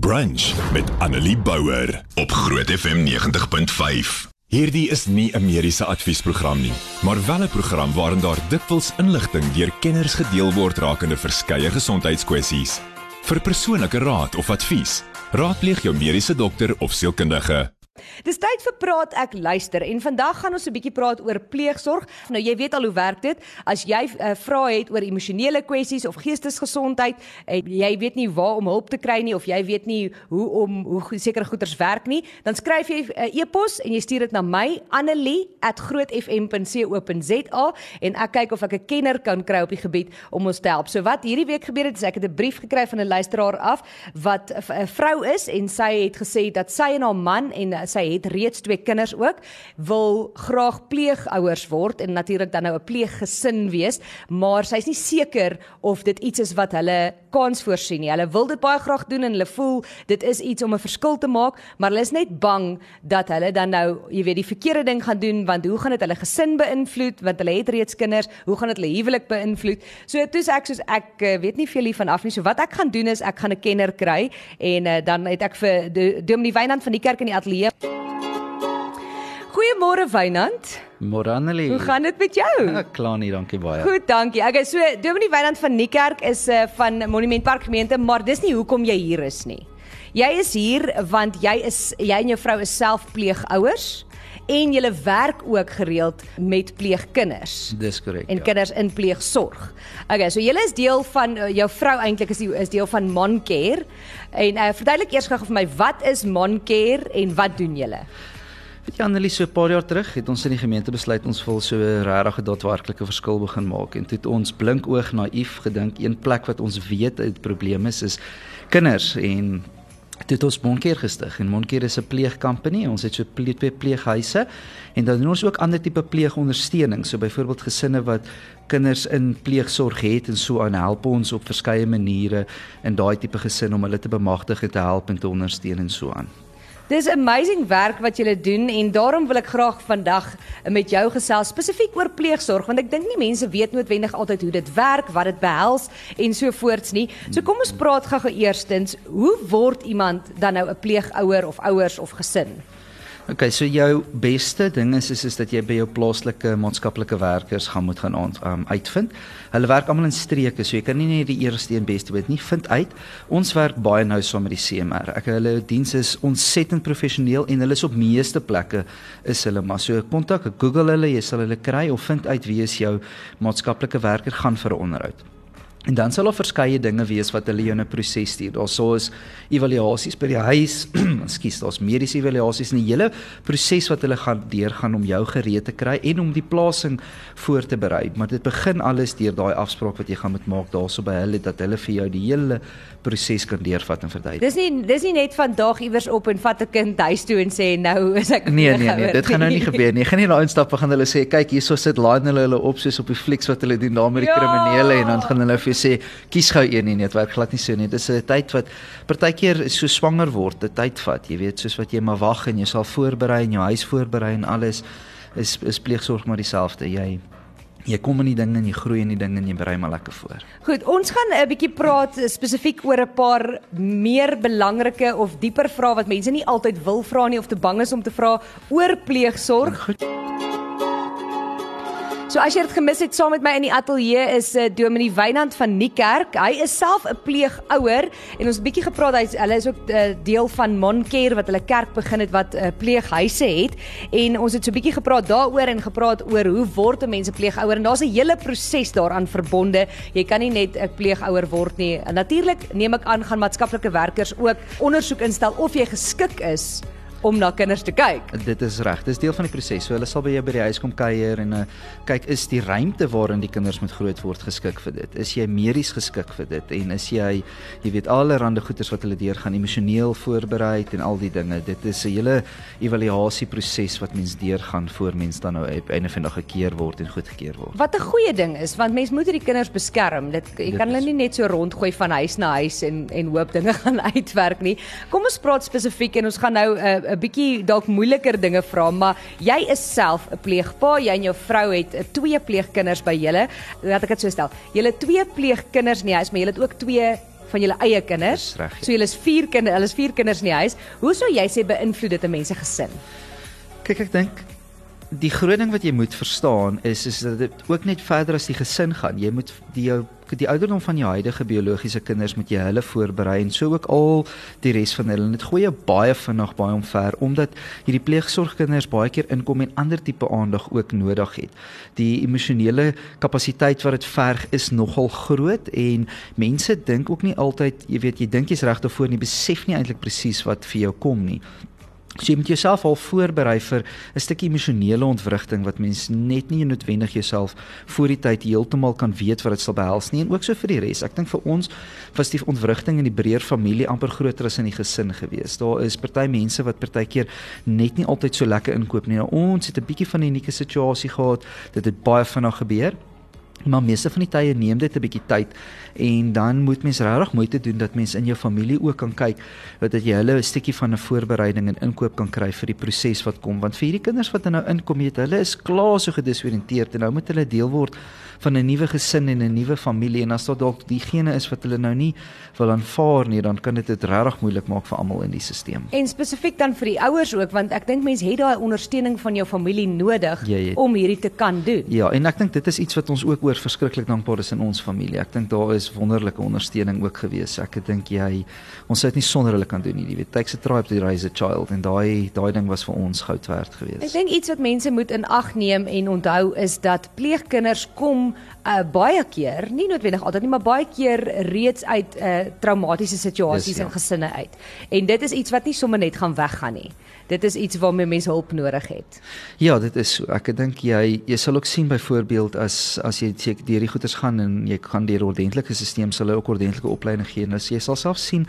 Brunch met Annelie Bouwer op Groot FM 90.5. Hierdie is nie 'n mediese adviesprogram nie, maar wel 'n program waarin daar dikwels inligting deur kenners gedeel word rakende verskeie gesondheidskwessies. Vir persoonlike raad of advies, raadpleeg jou mediese dokter of sielkundige. Dis tyd vir praat ek luister en vandag gaan ons 'n bietjie praat oor pleegsorg. Nou jy weet al hoe werk dit. As jy uh, vrae het oor emosionele kwessies of geestesgesondheid, uh, jy weet nie waar om hulp te kry nie of jy weet nie hoe om hoe sekere goeders werk nie, dan skryf jy 'n uh, e-pos en jy stuur dit na my annelie@grootfm.co.za en ek kyk of ek 'n kenner kan kry op die gebied om ons te help. So wat hierdie week gebeur het, is ek het 'n brief gekry van 'n luisteraar af wat 'n vrou is en sy het gesê dat sy en haar man en sy het reeds twee kinders ook, wil graag pleegouers word en natuurlik dan nou 'n pleeggesin wees, maar sy's nie seker of dit iets is wat hulle kans voorsien nie. Hulle wil dit baie graag doen en hulle voel dit is iets om 'n verskil te maak, maar hulle is net bang dat hulle dan nou, jy weet, die verkeerde ding gaan doen want hoe gaan dit hulle gesin beïnvloed want hulle het reeds kinders, hoe gaan dit hulle huwelik beïnvloed? So toe's ek soos ek uh, weet nie veel hiervan af nie. So wat ek gaan doen is ek gaan 'n kenner kry en uh, dan het ek vir Dominee Wynand van die kerk in die ateljee Goeiemôre Wynand. Môre Annelie. Hoe gaan dit met jou? Ja, klaar nie, dankie baie. Goed, dankie. Okay, so Dominee Wynand van Niekerk is uh, van Monument Park gemeente, maar dis nie hoekom jy hier is nie. Jy is hier want jy is jy en jou vrou is self pleegouers en julle werk ook gereeld met pleegkinders. Dis korrek. En ja. kinders in pleegsorg. Okay, so julle is deel van uh, jou vrou eintlik is die, is deel van Moncare. En uh, verduidelik eers gou vir my wat is Moncare en wat doen julle? Weet jy Annelie, so 'n paar jaar terug het ons in die gemeente besluit ons wil so regtig 'n daadwerklike verskil begin maak en toe het ons blink oog naïef gedink een plek wat ons weet 'n probleem is is kinders en toe het ons Monkeer gestig en Monkeer is 'n pleegkampanje. Ons het so twee pleeghuise en dan doen ons ook ander tipe pleegondersteuning. So byvoorbeeld gesinne wat kinders in pleegsorg het en so aan help ons op verskeie maniere in daai tipe gesin om hulle te bemagtig en te help en te ondersteun en so aan. Dis amazing werk wat julle doen en daarom wil ek graag vandag met jou gesels spesifiek oor pleegsorg want ek dink nie mense weet noodwendig altyd hoe dit werk, wat dit behels en so voorts nie. So kom ons praat gou-gou eerstens, hoe word iemand dan nou 'n pleegouer of ouers of gesin? Okay, so jou beste ding is is is dat jy by jou plaaslike maatskaplike werkers gaan moet gaan um, uitvind. Hulle werk almal in streke, so jy kan nie net die eerste en beste weet nie. Vind uit. Ons werk baie nou saam met die CMR. Ek hulle diens is ontsettend professioneel en hulle is op meeste plekke is hulle maar so kontak, Google hulle, jy sal hulle kry of vind uit wie is jou maatskaplike werker gaan vir 'n onderhoud. En dan sal daar verskeie dinge wees wat hulle jou in 'n proses stuur. Daar sou is evaluasies by die huis, ekskuus, daar's mediese evaluasies en die hele proses wat hulle gaan deurgaan om jou gereed te kry en om die plasing voor te berei. Maar dit begin alles deur daai afspraak wat jy gaan moet maak daarso by hulle dat hulle vir jou die hele proses kan deurvat en verduidelik. Dis nie dis nie net vandag iewers op en vat 'n kind huis toe en sê nou is ek Nee nee nee, dit gaan nou nie gebeur nie. Gaan nie daai instap gaan hulle sê kyk hierso sit line hulle hulle op soos op die flieks wat hulle doen daar met die ja. kriminele en dan gaan hulle vir jy sê kies gou een nie, dit werk glad nie so nie. Dis 'n tyd wat partykeer so swanger word, 'n tyd vat. Jy weet, soos wat jy maar wag en jy sal voorberei en jou huis voorberei en alles is is pleegsorg maar dieselfde. Jy jy kom in die ding en jy groei in die ding en jy berei maar lekker voor. Goed, ons gaan 'n bietjie praat spesifiek oor 'n paar meer belangrike of dieper vrae wat mense nie altyd wil vra nie of te bang is om te vra oor pleegsorg. Goed. So as jy dit gemis het saam met my in die ateljee is uh, Dominee Wynand van Niekerk. Hy is self 'n pleegouer en ons 'n bietjie gepraat hy hulle is ook uh, deel van Moncare wat hulle kerk begin het wat uh, pleeghuise het en ons het so 'n bietjie gepraat daaroor en gepraat oor hoe word 'n mens 'n pleegouer en daar's 'n hele proses daaraan verbonde. Jy kan nie net 'n pleegouer word nie. Natuurlik neem ek aan gaan maatskaplike werkers ook ondersoek instel of jy geskik is om na kinders te kyk. Dit is reg. Dis deel van die proses. So hulle sal by jou by die huis kom kuier en uh, kyk is die ruimte waarin die kinders moet groot word geskik vir dit. Is jy medies geskik vir dit en is jy jy weet allerlei goeders wat hulle deurgaan emosioneel voorberei en al die dinge. Dit is 'n hele evaluasie proses wat mens deurgaan voor mens dan nou einde van 'n gekeer word en goedgekeur word. Wat 'n goeie ding is want mens moet hierdie kinders beskerm. Dit jy dit kan hulle nie net so rondgooi van huis na huis en en hoop dinge gaan uitwerk nie. Kom ons praat spesifiek en ons gaan nou 'n uh, 'n bietjie dalk moeiliker dinge vra, maar jy is self 'n pleegpa, jy en jou vrou het eh, twee pleegkinders by julle. Laat ek dit so stel. Julle twee pleegkinders nie, huis, maar julle het ook twee van julle eie kinders. Reg, ja. So julle is vier kinders, hulle is vier kinders in die huis. Hoe sou jy sê beïnvloed dit 'n mens se gesin? Kyk, ek dink die groot ding wat jy moet verstaan is is dat dit ook net verder as die gesin gaan. Jy moet die jou die ouderdom van jou huidige biologiese kinders moet jy hulle voorberei en so ook al die res van hulle. Gooi jou baie vinnig baie omver omdat hierdie pleegsorgkinders baie keer inkom en ander tipe aandag ook nodig het. Die emosionele kapasiteit wat dit verg is nogal groot en mense dink ook nie altyd, jy weet, jy dink jy's reg daarvoor nie, besef nie eintlik presies wat vir jou kom nie. So jy moet jouself al voorberei vir 'n stukkie emosionele ontwrigting wat mens net nie noodwendig jouself voor die tyd heeltemal kan weet wat dit sal behels nie en ook so vir die res. Ek dink vir ons was die ontwrigting in die breër familie amper groter as in die gesin gewees. Daar is party mense wat partykeer net nie altyd so lekker inkoop nie. Nou, ons het 'n bietjie van 'n unieke situasie gehad. Dit het baie vinnig gebeur. Maar meeste van die tye neem dit 'n bietjie tyd en dan moet mens regtig moeite doen dat mens in jou familie ook kan kyk dat jy hulle 'n stukkie van 'n voorbereiding en inkoop kan kry vir die proses wat kom want vir hierdie kinders wat nou inkom jy het hulle is klaar so gedisoriënteerd en nou moet hulle deel word van 'n nuwe gesin en 'n nuwe familie en as daar dalk diegene is wat hulle nou nie wil aanvaar nie dan kan dit dit regtig moeilik maak vir almal in die stelsel. En spesifiek dan vir die ouers ook want ek dink mense het daai ondersteuning van jou familie nodig het, om hierdie te kan doen. Ja, en ek dink dit is iets wat ons ook oor verskriklik dankbaar is in ons familie. Ek dink daar is wonderlike ondersteuning ook gewees. Ek dink jy ons sou dit nie sonder hulle kan doen nie. Jy weet, takes a tribe to raise a child en daai daai ding was vir ons goud werd geweest. Ek dink iets wat mense moet in ag neem en onthou is dat pleegkinders kom uh, baie keer, nie noodwendig altyd nie, maar baie keer reeds uit uh, traumatiese situasies ja. in gesinne uit. En dit is iets wat nie sommer net gaan weggaan nie. Dit is iets waarmee mense hulp nodig het. Ja, dit is so. Ek dink jy jy sal ook sien byvoorbeeld as as jy seker deur die goeters gaan en jy gaan deur ordentlike stelsel sal hulle ook ordentlike opleiding gee. Nou jy sal self sien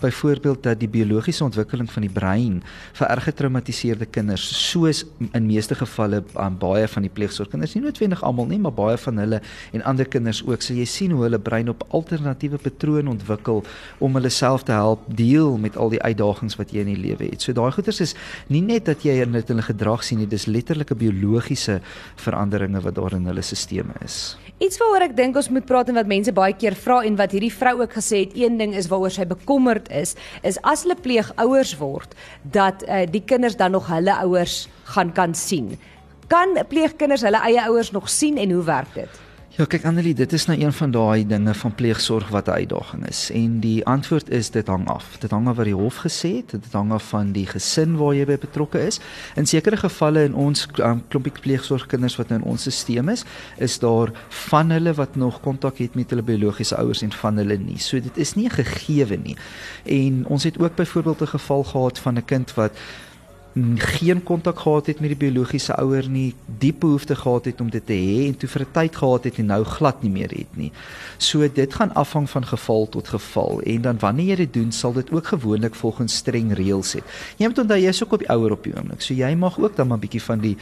byvoorbeeld dat die biologiese ontwikkeling van die brein vir erge getraumatiseerde kinders soos in meeste gevalle aan baie van die pleegsorgkinders nie noodwendig almal nie, maar baie van hulle en ander kinders ook. So jy sien hoe hulle brein op alternatiewe patrone ontwikkel om hulle self te help deel met al die uitdagings wat jy in die lewe het. So daai goeters is nie net dat jy in hulle gedrag sien nie, dis letterlike biologiese veranderinge wat daar in hulle stelsels is. Iets waaroor ek dink ons moet praat en wat mense baie keer vra en wat hierdie vrou ook gesê het, een ding is waaroor sy bekommerd is, is as hulle pleegouers word, dat uh, die kinders dan nog hulle ouers gaan kan sien. Kan pleegkinders hulle eie ouers nog sien en hoe werk dit? Ja, kyk Annelie, dit is nou een van daai dinge van pleegsorg wat 'n uitdaging is. En die antwoord is dit hang af. Dit hang af wat die hof gesê het, dit hang af van die gesin waar jy by betrokke is. In sekere gevalle in ons um, klompie pleegsorgkinders wat nou in ons stelsel is, is daar van hulle wat nog kontak het met hulle biologiese ouers en van hulle nie. So dit is nie 'n gegewe nie. En ons het ook byvoorbeeld 'n geval gehad van 'n kind wat geen kontak gehad het met die biologiese ouer nie, diep behoefte gehad het om dit te hê en toe vir 'n tyd gehad het en nou glad nie meer het nie. So dit gaan afhang van geval tot geval en dan wanneer jy dit doen, sal dit ook gewoonlik volgens streng reëls hê. Jy moet onthou jy is ook op die ouer op die oomblik. So jy mag ook dan maar 'n bietjie van die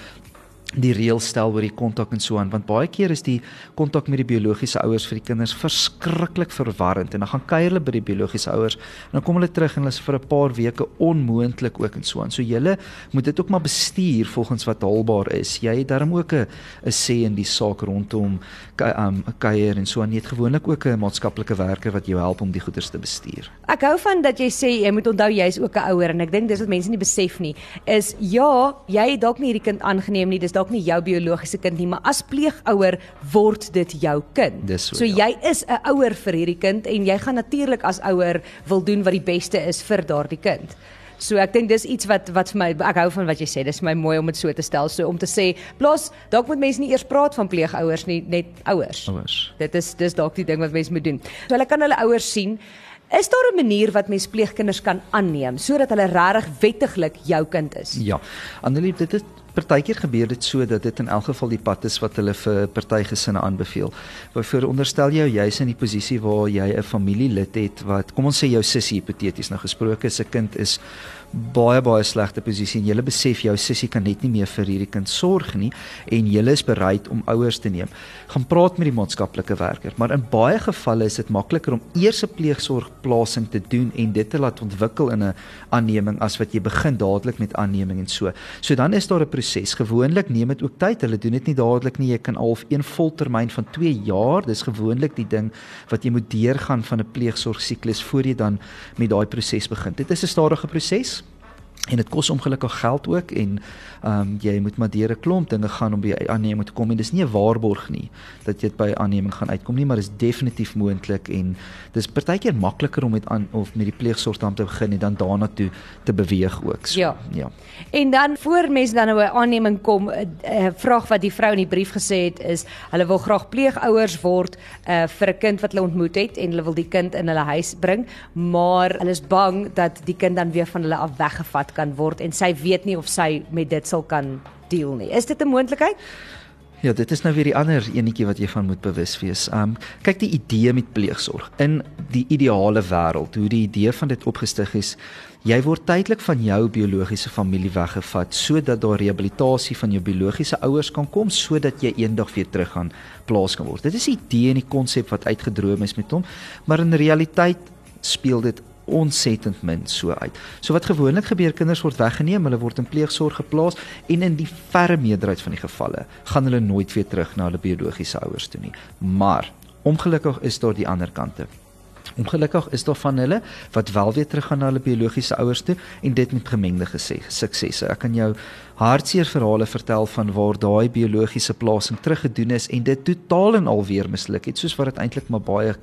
die reël stel oor die kontak en so aan want baie keer is die kontak met die biologiese ouers vir die kinders verskriklik verwarrend en dan gaan kuier hulle by die biologiese ouers en dan kom hulle terug en hulle is vir 'n paar weke onmoontlik ook en so aan. So julle moet dit ook maar bestuur volgens wat haalbaar is. Jy het darm ook 'n 'n sê in die saak rondom um kuier en so aan. Jy het gewoonlik ook 'n maatskaplike werker wat jou help om die goeders te bestuur. Ek hou van dat jy sê jy moet onthou jy's ook 'n ouer en ek dink dis wat mense nie besef nie is ja, jy het dalk nie hierdie kind aangeneem nie. Dis dalk nie jou biologiese kind nie, maar as pleegouer word dit jou kind. So, so ja. jy is 'n ouer vir hierdie kind en jy gaan natuurlik as ouer wil doen wat die beste is vir daardie kind. So ek dink dis iets wat wat vir my ek hou van wat jy sê. Dis vir my mooi om dit so te stel. So om te sê, plaas dalk moet mense nie eers praat van pleegouers nie, net ouers. Ouers. Dit is dis dalk die ding wat mense moet doen. So hulle kan hulle ouers sien. Is daar 'n manier wat mens pleegkinders kan aanneem sodat hulle regtig wettiglik jou kind is? Ja. Annelie, dit is Partykeer gebeur dit so dat dit in elk geval die pad is wat hulle vir partygesinne aanbeveel. Byvoorbeeld onderstel jy jy's in die posisie waar jy 'n familielid het wat kom ons sê jou sussie hipoteties nou gesproke se kind is baie baie slegte posisie en jy besef jou sussie kan net nie meer vir hierdie kind sorg nie en jy is bereid om ouers te neem. Gaan praat met die maatskaplike werker, maar in baie gevalle is dit makliker om eers 'n pleegsorgplasing te doen en dit te laat ontwikkel in 'n aanneming as wat jy begin dadelik met aanneming en so. So dan is daar 'n proses. Gewoonlik neem dit ook tyd. Hulle doen dit nie dadelik nie. Jy kan al een voltermyn van 2 jaar. Dis gewoonlik die ding wat jy moet deurgaan van 'n pleegsorgsiklus voor jy dan met daai proses begin. Dit is 'n stadige proses en dit kos ongelukkig geld ook en ehm um, jy moet maar deur 'n klomp dinge gaan om by aanneming te kom en dis nie 'n waarborg nie dat jy by aanneming gaan uitkom nie maar dis definitief moontlik en dis partykeer makliker om met aan of met die pleegsorg dan te begin en dan daarna toe te beweeg ook so, ja. ja. En dan voor mense dan nou 'n aanneming kom 'n uh, vraag wat die vrou in die brief gesê het is hulle wil graag pleegouers word uh, vir 'n kind wat hulle ontmoet het en hulle wil die kind in hulle huis bring maar hulle is bang dat die kind dan weer van hulle af weggevat kan word en sy weet nie of sy met dit sal kan deel nie. Is dit 'n moontlikheid? Ja, dit is nou weer die ander enetjie wat jy van moet bewus wees. Um kyk die idee met pleegsorg in die ideale wêreld, hoe die idee van dit opgestig is, jy word tydelik van jou biologiese familie weggevat sodat daar rehabilitasie van jou biologiese ouers kan kom sodat jy eendag weer terug gaan plaas kan word. Dit is die idee en die konsep wat uitgedroom is met hom, maar in realiteit speel dit ontsettend min so uit. So wat gewoonlik gebeur, kinders word weggeneem, hulle word in pleegsorg geplaas en in die verre meerderheid van die gevalle gaan hulle nooit weer terug na hulle biologiese ouers toe nie. Maar ongelukkig is daar die ander kante. Ongelukkig is daar van hulle wat wel weer terug gaan na hulle biologiese ouers toe en dit met gemengde suksesse. Ek kan jou hartseer verhale vertel van waar daai biologiese plasing teruggedoen is en dit totaal en al weer misluk het soos wat dit eintlik maar baie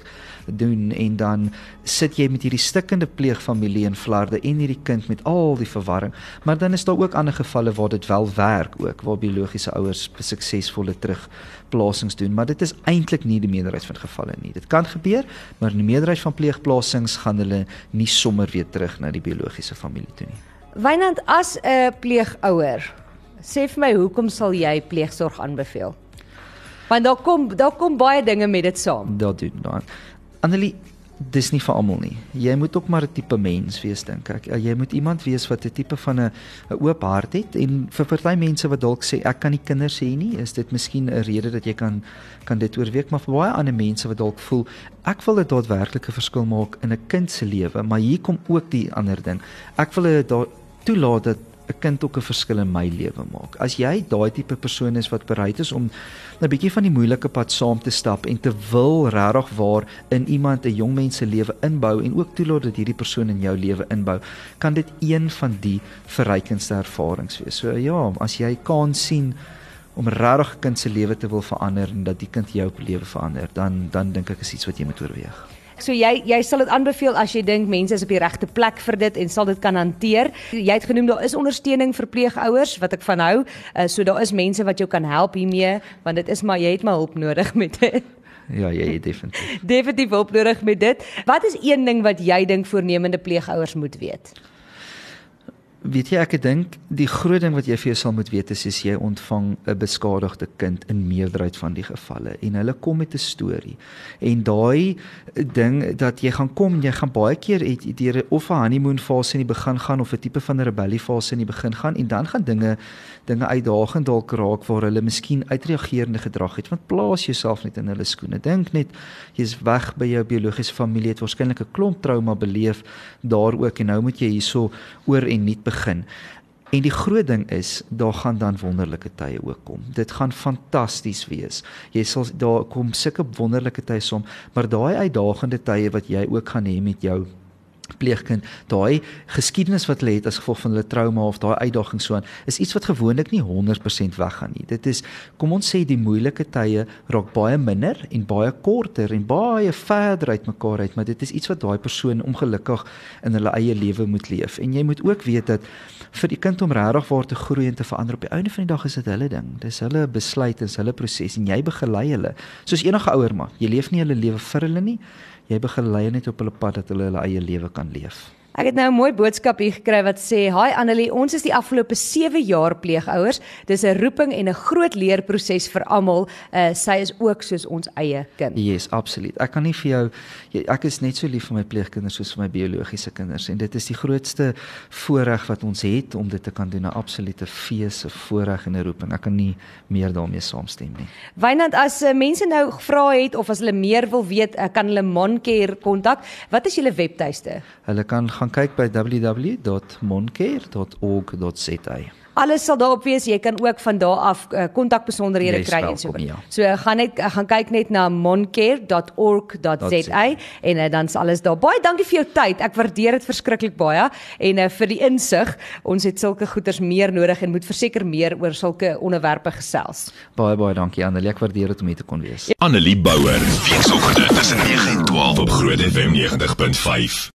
doen. En dan sit jy met hierdie stikkende pleegfamilie in Vlarde en hierdie kind met al die verwarring. Maar dan is daar ook ander gevalle waar dit wel werk ook waar biologiese ouers suksesvolle terugplasings doen. Maar dit is eintlik nie die meerderheid van gevalle nie. Dit kan gebeur maar in die meerderheid van pleegplasings gaan hulle nie sommer weer terug na die biologiese familie toe nie Wynand as 'n pleegouer, sê vir my hoekom sal jy pleegsorg aanbeveel? Want daar kom daar kom baie dinge met dit saam. Daar doen dan. Annelie, dis nie vir almal nie. Jy moet ook maar 'n tipe mens wees dink ek. Jy moet iemand wees wat 'n tipe van 'n 'n oop hart het en vir party mense wat dalk sê ek kan nie kinders hê nie, is dit miskien 'n rede dat jy kan kan dit oorweeg, maar vir baie ander mense wat dalk voel ek wil 'n daadwerklike verskil maak in 'n kind se lewe, maar hier kom ook die ander ding. Ek wil 'n toelaat dat 'n kind ook 'n verskil in my lewe maak. As jy daai tipe persoon is wat bereid is om 'n bietjie van die moeilike pad saam te stap en te wil regtig waar in iemand 'n jong mens se lewe inbou en ook toelaat dat hierdie persoon in jou lewe inbou, kan dit een van die verrykendste ervarings wees. So ja, as jy kan sien om regtig 'n kind se lewe te wil verander en dat die kind jou lewe verander, dan dan dink ek is iets wat jy moet oorweeg. So jy jy sal dit aanbeveel as jy dink mense is op die regte plek vir dit en sal dit kan hanteer. Jy het genoem daar is ondersteuning vir pleegouers wat ek van hou. Uh, so daar is mense wat jou kan help hiermee want dit is maar jy het maar hulp nodig met dit. Ja, jy het definitief. Definitief hulp nodig met dit. Wat is een ding wat jy dink voornemende pleegouers moet weet? Weet jy ek dink die groot ding wat jy vir jou sal moet weet is as jy ontvang 'n beskadigde kind in meerderheid van die gevalle en hulle kom met 'n storie. En daai ding dat jy gaan kom, jy gaan baie keer het deur of 'n honeymoon fase in die begin gaan of 'n tipe van 'n rebellie fase in die begin gaan en dan gaan dinge dinge uitdagend dalk raak waar hulle miskien uitreagerende gedrag het. Want plaas jouself net in hulle skoene. Dink net jy's weg by jou biologiese familie, het waarskynlik 'n klomp trauma beleef daar ook en nou moet jy hierso oor en nie begin. En die groot ding is, daar gaan dan wonderlike tye ook kom. Dit gaan fantasties wees. Jy sal daar kom sulke wonderlike tye som, maar daai uitdagende tye wat jy ook gaan hê met jou pleegkind, daai geskiedenis wat hulle het as gevolg van hulle trauma of daai uitdaging so aan, is iets wat gewoonlik nie 100% weggaan nie. Dit is kom ons sê die moeilike tye raak baie minder en baie korter en baie verder uit mekaar uit, maar dit is iets wat daai persoon ongelukkig in hulle eie lewe moet leef. En jy moet ook weet dat vir die kind om regtig waar te groei en te verander op die einde van die dag is dit hulle ding. Dis hulle besluit en hulle proses en jy begelei hulle. Soos enige ouer maar, jy leef nie hulle lewe vir hulle nie jy begelei net op hulle pad dat hulle hulle eie lewe kan leef. Ek het nou 'n mooi boodskap hier gekry wat sê: "Haai Annelie, ons is die afgelope 7 jaar pleegouers. Dis 'n roeping en 'n groot leerproses vir almal. Uh, sy is ook soos ons eie kind." Yes, absoluut. Ek kan nie vir jou ek is net so lief vir my pleegkinders soos vir my biologiese kinders en dit is die grootste voorreg wat ons het om dit te kan doen. 'n Absolute fees, 'n voorreg en 'n roeping. Ek kan nie meer daarmee saamstem nie. Wynand, as uh, mense nou gevra het of as hulle meer wil weet, uh, kan hulle Moncare kontak. Wat is julle webtuiste? Hulle kan gaan kyk by www.moncare.org.za. Alles sal daarop wees. Jy kan ook van daar af kontak uh, besonderhede kry en so. Ja. So gaan net gaan kyk net na moncare.org.za en uh, dan is alles daar. Baie dankie vir jou tyd. Ek waardeer dit verskriklik baie en uh, vir die insig. Ons het sulke goeders meer nodig en moet verseker meer oor sulke onderwerpe gesels. Baie baie dankie Annelie. Ek waardeer dit om hier te kon wees. Annelie Bouwer, weekoggend tussen 9 en 12 op Groot FM 90.5.